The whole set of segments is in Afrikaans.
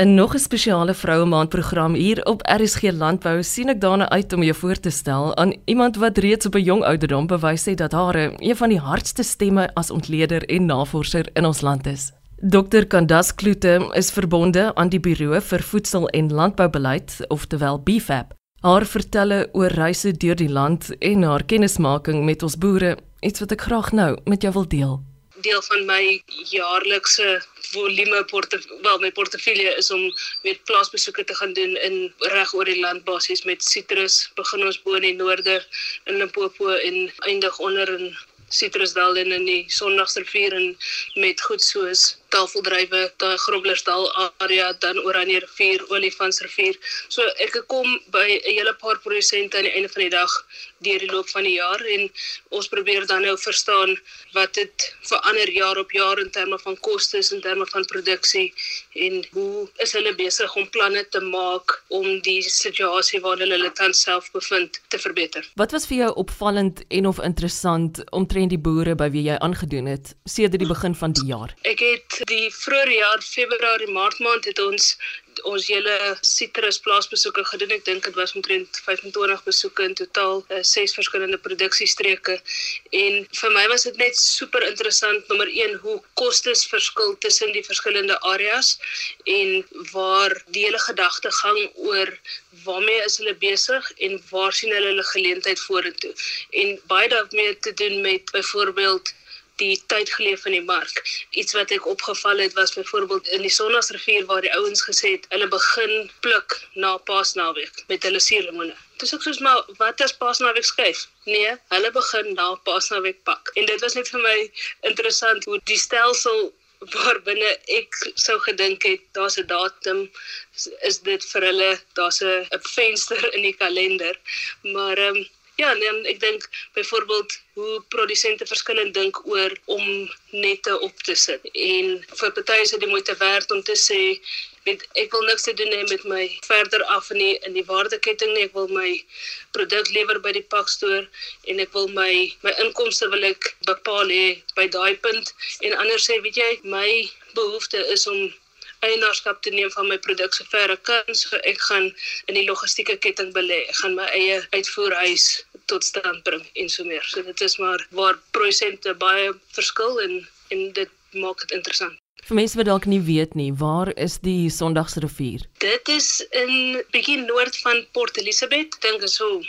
In nog 'n spesiale vroue maand program hier op RSG Landbou sien ek daarna uit om jou voor te stel aan iemand wat reeds op 'n jong ouderdom bewys het dat haar een van die hardste stemme as ontleder en navorser in ons land is. Dr Kandas Kloete is verbonde aan die Buro vir Voedsel en Landboubeleid, oftewel BFAP. Haar vertelle oor reise deur die land en haar kennismaking met ons boere, iets wat ek graag nou met jou wil deel deel van my jaarlikse volume wel my portefeulje is om met plaasbesoeke te gaan doen in reg oor die land basies met sitrus begin ons bo in die noorde in Limpopo en eindig onder in Citrusdal en in die Sondagsrivier en met goed soos tafeldrywe, daai Groblersdal area, dan Oranje rivier, Olifantsrivier. So ek kom by 'n hele paar produsente aan die einde van die dag deur die loop van die jaar en ons probeer dan nou verstaan wat dit verander jaar op jaar in terme van kostes en terme van produksie en hoe is hulle besig om planne te maak om die situasie waarin hulle tans self bevind te verbeter. Wat was vir jou opvallend en of interessant omtrent die boere by wie jy aangedoen het sedert die begin van die jaar? Ek het die vroeë jaar Februarie Maart maand het ons ons hele sitrus plaasbesoeke gedoen. Ek dink dit was omtrent 25 besoeke in totaal, uh, ses verskillende produksiestreke. En vir my was dit net super interessant nommer 1 hoe kostes verskil tussen die verskillende areas en waar die hele gedagte gang oor waarmee is hulle besig en waar sien hulle hulle geleentheid vorentoe. En baie daarmee te doen met byvoorbeeld die tyd geleef in die mark. Iets wat ek opgeval het was byvoorbeeld in die Sondagsrivier waar die ouens gesê het hulle begin pluk na Paasnaweek met hulle suurlemoene. Dis ek soos maar wat as Paasnaweek skuif? Nee, hulle begin na Paasnaweek pak. En dit was net vir my interessant hoe die stelsel waar binne ek sou gedink het daar's 'n datum is dit vir hulle daar's 'n venster in die kalender maar um, Ja, nee, ek dink byvoorbeeld hoe produsente verskillend dink oor om nette op te sit. En vir party is dit moeite werd om te sê met ek wil niks te doen hê met my verder af in die in die waardeketting nie. Ek wil my produk lewer by die pakstoor en ek wil my my inkomste wil ek bepaal hê by daai punt en anders sê weet jy my behoefte is om eienaarskap te neem van my produk sover ek kan. So ek gaan in die logistieke ketting belê. Ek gaan my eie uitvoerhuis tot stand bring en so meer. So dit is maar waar produsente baie verskil en en dit maak dit interessant. Vir mense wat dalk nie weet nie, waar is die Sondagsrivier? Dit is in bietjie noord van Port Elizabeth. Dink is so 'n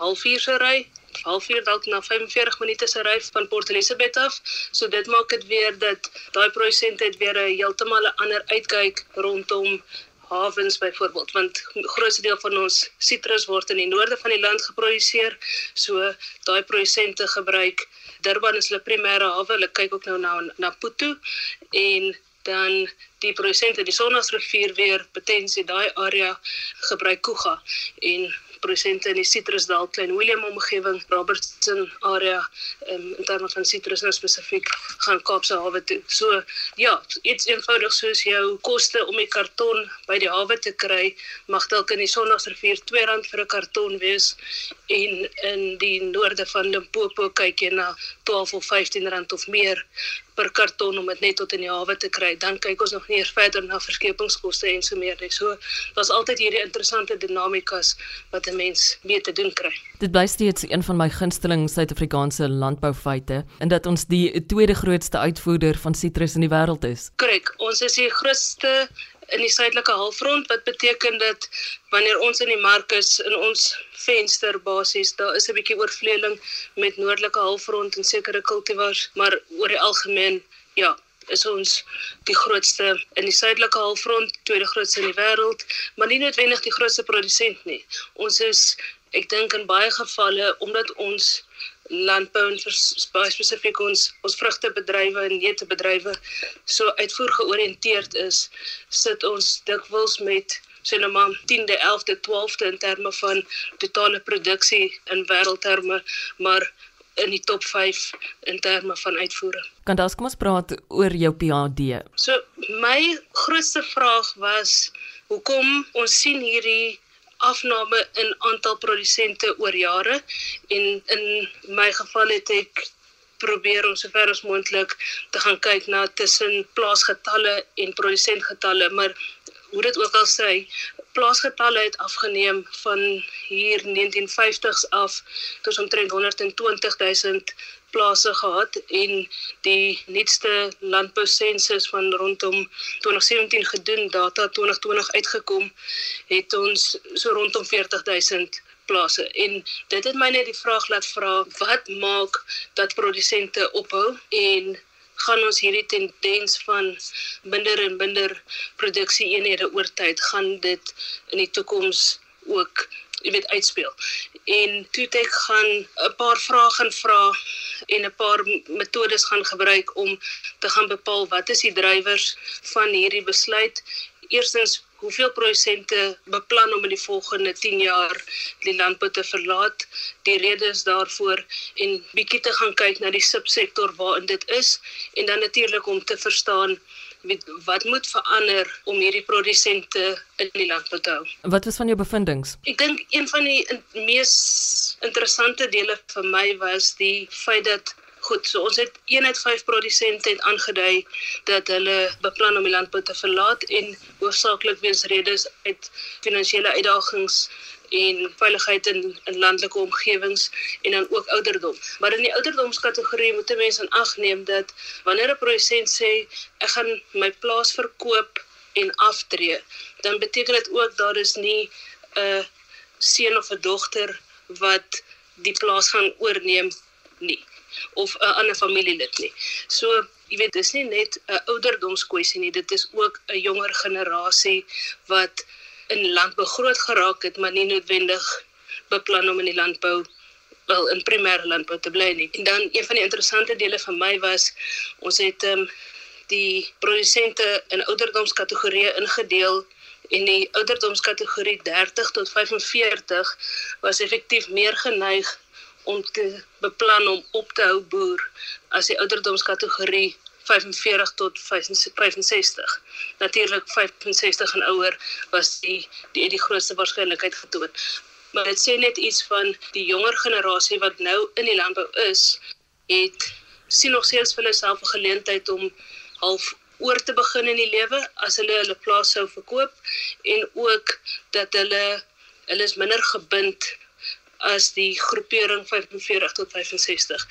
halfuur se ry halfuur dalk na 45 minute se ry van Port Elizabeth af. So dit maak dit weer dat daai produsent het weer 'n heeltemal 'n ander uitkyk rondom hawens byvoorbeeld want grootste deel van ons sitrus word in die noorde van die land geproduseer. So daai produsente gebruik Durban is hulle primêre hawe. Hulle kyk ook nou na na Putu en dan die produsente die Sonnagsrivier weer potensie daai area gebruik Kuga en produsente in die Citrusdal Klein Willem omgewing, Robertson area um, in terme van sitrus nou spesifiek gaan Kaapse hawe toe. So ja, iets eenvoudig soos jou koste om die karton by die hawe te kry, mag dalk in die Sondagsrivier R2 vir 'n karton wees en in die noorde van Limpopo kyk jy na 12 of 15 rand of meer per karton om dit net tot in die hawe te kry. Dan kyk ons nog nie eers verder na verskepingskoste en so meer nie. So daar's altyd hierdie interessante dinamikas wat 'n mens mee te doen kry. Dit bly steeds een van my gunsteling Suid-Afrikaanse landboufeite en dat ons die tweede grootste uitvoerder van sitrus in die wêreld is. Korrek, ons is die grootste in die suidelike halfrond wat beteken dat wanneer ons in die mark is in ons venster basies daar is 'n bietjie oorvleeling met noordelike halfrond en sekere kultivars maar oor die algemeen ja is ons die grootste in die suidelike halfrond tweede grootste in die wêreld maar nie noodwendig die grootste produsent nie. Ons is ek dink in baie gevalle omdat ons landbou en baie spesifiek ons ons vrugtebedrywe en neutebedrywe so uitvoer georiënteerd is, sit ons dikwels met sê nou maar 10de, 11de, 12de in terme van totale produksie in wêreldterme, maar in die top 5 in terme van uitvoering. Kan daas kom ons praat oor jou PhD. So my grootste vraag was hoekom ons sien hierdie afname in aantal produsente oor jare. En in my geval het ek probeer om sover as moontlik te gaan kyk na tussen plaasgetalle en produsentgetalle maar hoe dit ook al sê, plaasgetalle het afgeneem van hier 1950s af tot omtrent 120 000 plase gehad en die nuutste landbousensus van rondom 2017 gedoen data 2020 uitgekom het ons so rondom 40 000 plase. En dit het my net die vraag laat vra wat maak dat produsente ophou en gaan ons hierdie tendens van minder en minder produksie eenhede oor tyd gaan dit in die toekoms ook jy weet uitspeel. En toe ek gaan 'n paar vrae gaan vra en 'n paar metodes gaan gebruik om te gaan bepaal wat is die drywers van hierdie besluit. Eerstens hoeveel produsente beplan om in die volgende 10 jaar die landbou te verlaat. Die redes daarvoor en bietjie te gaan kyk na die subsektor waarin dit is en dan natuurlik om te verstaan wat moet verander om hierdie produsente in die landbou te hou. Wat was van jou bevindinge? Ek dink een van die mees interessante dele vir my was die feit dat Goed, so ons het een uit 5 produsente het aangedui dat hulle beplan om die landbou te verlaat en hoofsaaklik weens redes uit finansiële uitdagings en veiligheid in in landelike omgewings en dan ook ouderdom. Maar in die ouderdomskategorie moet 'n mens in ag neem dat wanneer 'n produsent sê ek gaan my plaas verkoop en aftree, dan beteken dit ook daar is nie 'n seun of 'n dogter wat die plaas gaan oorneem nie of 'n ander familielid nie. So, jy weet, dis nie net 'n ouderdomskwessie nie, dit is ook 'n jonger generasie wat in landbou groot geraak het, maar nie noodwendig beplan om in die landbou wel in primêre landbou te bly nie. En dan een van die interessante dele vir my was ons het ehm um, die produsente in ouderdomskategorieë ingedeel en die ouderdomskategorie 30 tot 45 was effektief meer geneig om te beplan om op te hou boer as die ouderdomskategorie 45 tot 65. Natuurlik 65 en ouer was die die die grootste waarskynlikheid getoon. Maar dit sê net iets van die jonger generasie wat nou in die landbou is, het sien nog steeds vir hulle self 'n geleentheid om half oor te begin in die lewe as hulle hulle plaas sou verkoop en ook dat hulle hulle is minder gebind as die groepering 45 tot 65.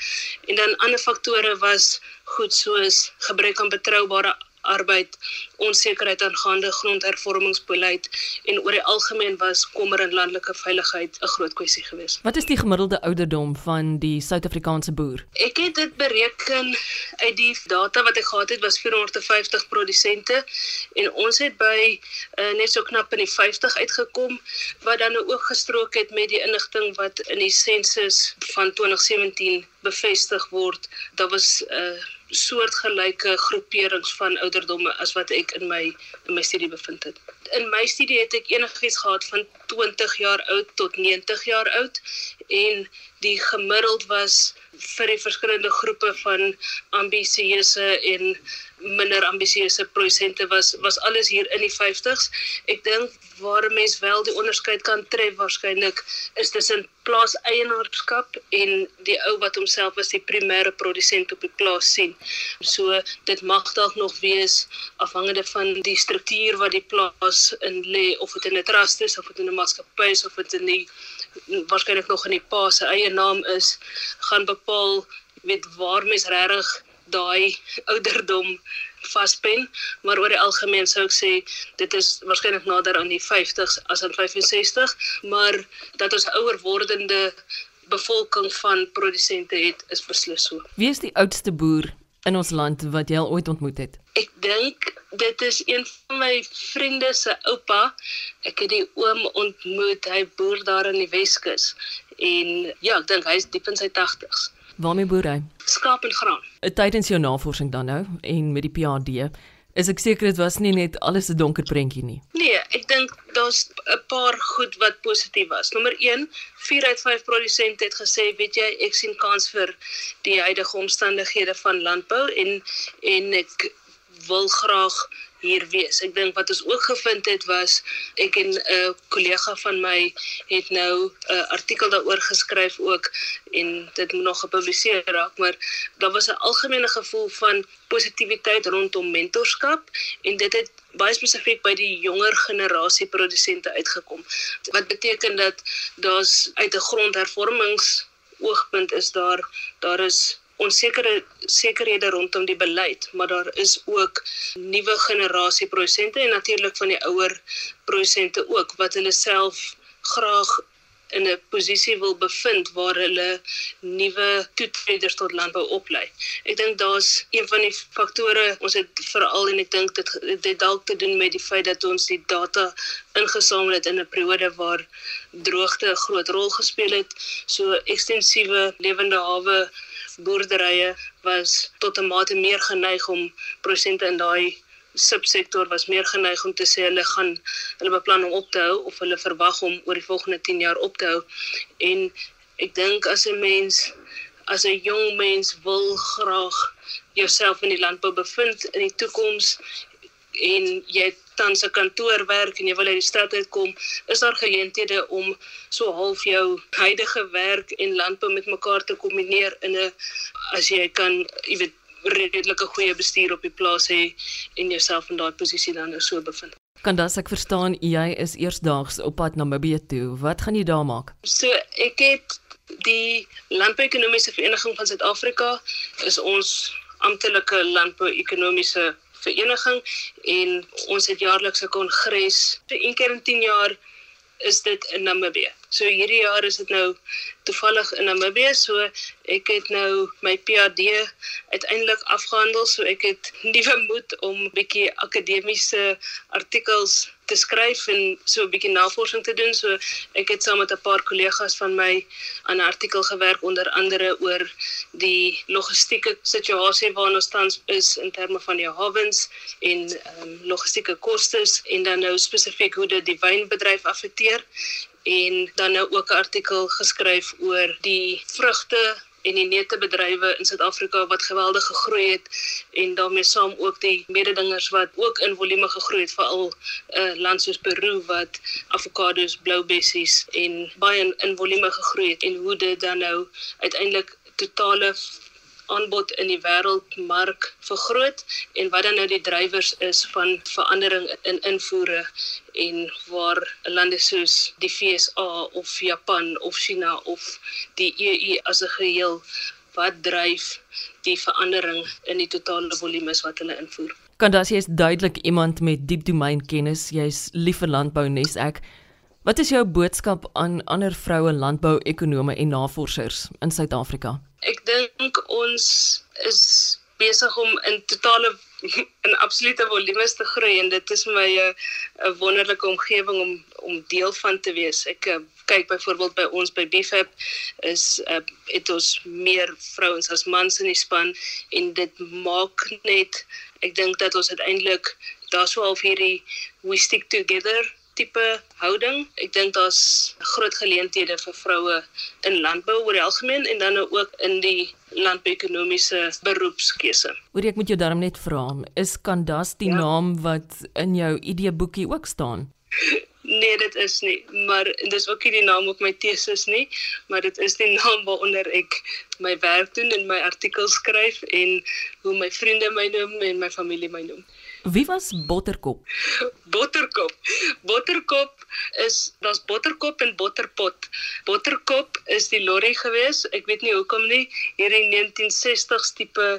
En dan ander faktore was goed soos gebrek aan betroubare arbeid, onsekerheid aangaande grondhervormingsbeleid en oor die algemeen was kommer en landelike veiligheid 'n groot kwessie geweest. Wat is die gemiddelde ouderdom van die Suid-Afrikaanse boer? Ek het dit bereken uit die data wat ek gehad het was 450 produsente en ons het by uh, net so knap in die 50 uitgekom wat dan ook gestrook het met die inligting wat in die sensus van 2017 bevestig word. Daar was 'n uh, eh, soortgelyke groeperings van ouderdomme as wat ek in my in my studie bevind het. In my studie het ek enigiets gehad van 20 jaar oud tot 90 jaar oud en die gemiddeld was vir die verskillende groepe van ambisieuse en minder ambisieuse produsente was was alles hier in die 50s. Ek dink waar 'n mens wel die onderskeid kan tref waarskynlik is tussen plaaseienaarskap en die ou wat homself as die primêre produsent op die plaas sien. So dit mag dalk nog wees afhangende van die struktuur wat die plaas in lê of dit in 'n trust is of dit in 'n maatskappy is of dit in die waarskynlik nog in die pa se eie naam is, gaan bepaal weet waar mens regtig daai ouderdom vaspen, maar oor die algemeen sou ek sê dit is waarskynlik nader aan die 50s as aan 65, maar dat ons ouer wordende bevolking van produsente het is beslis so. Wie is die oudste boer in ons land wat jy al ooit ontmoet het? Ek dink dit is een van my vriende se oupa. Ek het die oom ontmoet. Hy boer daar in die Weskus en ja, ek dink hy is diep in sy 80s. Waarmee boer hy? Skaap en graan. Tydens jou navorsing dan nou en met die PhD, is ek seker dit was nie net alles 'n donker prentjie nie. Nee, ek dink daar's 'n paar goed wat positief was. Nommer 1, 4 uit 5 produsente het gesê, weet jy, ek sien kans vir die huidige omstandighede van landbou en en ek wil graag hier wees. Ek dink wat ons ook gevind het was ek en 'n uh, kollega van my het nou 'n uh, artikel daaroor geskryf ook en dit moet nog gepubliseer raak, maar daar was 'n algemene gevoel van positiwiteit rondom mentorskap en dit het baie spesifiek by die jonger generasie produsente uitgekom. Wat beteken dat daar's uit 'n grondhervormings oogpunt is daar daar is onsekere sekerhede rondom die beleid, maar daar is ook nuwe generasie produsente en natuurlik van die ouer produsente ook wat hulle self graag in 'n posisie wil bevind waar hulle nuwe toetreders tot landbou oplei. Ek dink daar's een van die faktore ons het veral en ek dink dit dit dalk te doen met die feit dat ons die data ingesamel het in 'n periode waar droogte 'n groot rol gespeel het. So ekstensiewe lewende hawe boerderye was tot 'n mate meer geneig om prosente in daai subsektor was meer geneig om te sê hulle gaan hulle beplan om op te hou of hulle verwag om oor die volgende 10 jaar op te hou. En ek dink as 'n mens as 'n jong mens wil graag jouself in die landbou bevind in die toekoms en jy tans 'n kantoor werk en jy wil uit die stad uitkom, is daar geleenthede om so half jou huidige werk en landbou met mekaar te kombineer in 'n as jy kan, jy weet redelike goeie bestuur op die plaas hê en jouself in daai posisie dan nou so bevind. Kan das ek verstaan jy is eersdaags op pad na Namibië toe. Wat gaan jy daar maak? So ek het die Landbou-ekonomiese Vereniging van Suid-Afrika is ons amptelike landbou-ekonomiese vereniging en ons het jaarlikse kongres. So een keer in 10 jaar is dit in Namibië. So hierdie jaar is dit nou toevallig in Namibië, so ek het nou my PhD uiteindelik afgehandel, so ek het nuwe moed om bietjie akademiese artikels te skryf en so 'n bietjie navorsing te doen. So ek het saam met 'n paar kollegas van my aan 'n artikel gewerk onder andere oor die logistieke situasie waarin ons tans is in terme van die hawens en um, logistieke kostes en dan nou spesifiek hoe dit die wynbedryf affekteer en dan nou ook 'n artikel geskryf oor die vrugte en die neutebedrywe in Suid-Afrika wat geweldig gegroei het en daarmee saam ook die mededingers wat ook in volume gegroei het veral 'n uh, eh, land soos Peru wat avokado's, bloubessies en baie in, in volume gegroei het en hoe dit dan nou uiteindelik totale aanbod in die wêreldmark vergroot en wat dan nou die drywers is van verandering in invoere en waar lande soos die FSA of Japan of China of die EU as 'n geheel wat dryf die verandering in die totale volumes wat hulle invoer. Kandas jy is duidelik iemand met diep domeinkennis. Jy's lief vir landbou nes ek. Wat is jou boodskap aan ander vroue landbou-ekonome en navorsers in Suid-Afrika? Ek dink ons is besig om in totale in absolute volumes te groei en dit is my 'n 'n wonderlike omgewing om om deel van te wees. Ek uh, kyk byvoorbeeld by ons by BFAP is uh, het ons meer vrouens as mans in die span en dit maak net ek dink dat ons uiteindelik daar sou al hierdie we stick together tipe houding. Ek dink daar's groot geleenthede vir vroue in landbou oor die algemeen en dan ook in die landbouekonomiese beroepskeuse. Oor ek moet jou daarom net vra, is Kandas die ja. naam wat in jou ID-boekie ook staan? Nee, dit is nie, maar dis ook nie die naam op my teses nie, maar dit is die naam waaronder ek my werk doen en my artikels skryf en hoe my vriende my noem en my familie my noem. Wie was Botterkop? Botterkop. Botterkop is daar's Botterkop en Botterpot. Botterkop is die lorry gewees. Ek weet nie hoekom nie. Hierdie 1960s tipe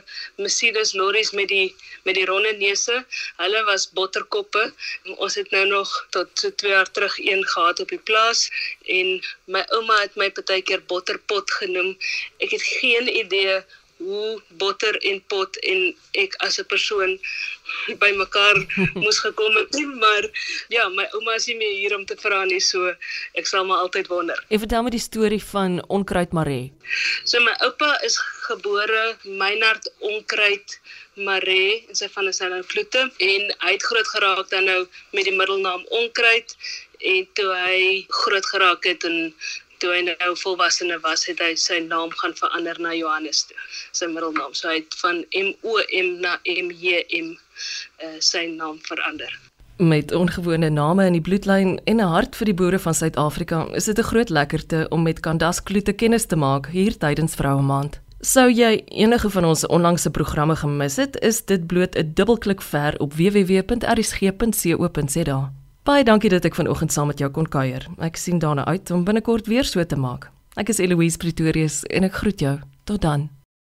Mercedes lorries met die met die ronde neuse. Hulle was Botterkoppe. Ons het nou nog tot so 2 jaar terug een gehad op die plaas en my ouma het my partykeer Botterpot genoem. Ek het geen idee hoe botter en pot en ek as 'n persoon bymekaar moes gekom het nie maar ja my ouma is nie meer hier om te vra nie so ek sal maar altyd wonder. Ek vertel my die storie van Onkruid Maree. So my oupa is gebore Meinhard Onkruid Maree en sy van is nou Vloete en hy het groot geraak dan nou met die middelnaam Onkruid en toe hy groot geraak het en toe hy nou volwasse was, het hy sy naam gaan verander na Johannes toe, sy middelnaam. So hy het van M O M na M J M uh, sy naam verander. Met ongewone name in die bloedlyn en 'n hart vir die boere van Suid-Afrika, is dit 'n groot lekkerte om met Candace Kloete kennis te maak hier tydens Vroue Maand. Sou jy enige van ons onlangse programme gemis het, is dit bloot 'n dubbelklik ver op www.rsg.co.za. Baie dankie dat ek vanoggend saam met jou kon kuier. Ek sien daarna uit om binnekort weer so te maak. Ek is Eloise Pretorius en ek groet jou. Tot dan.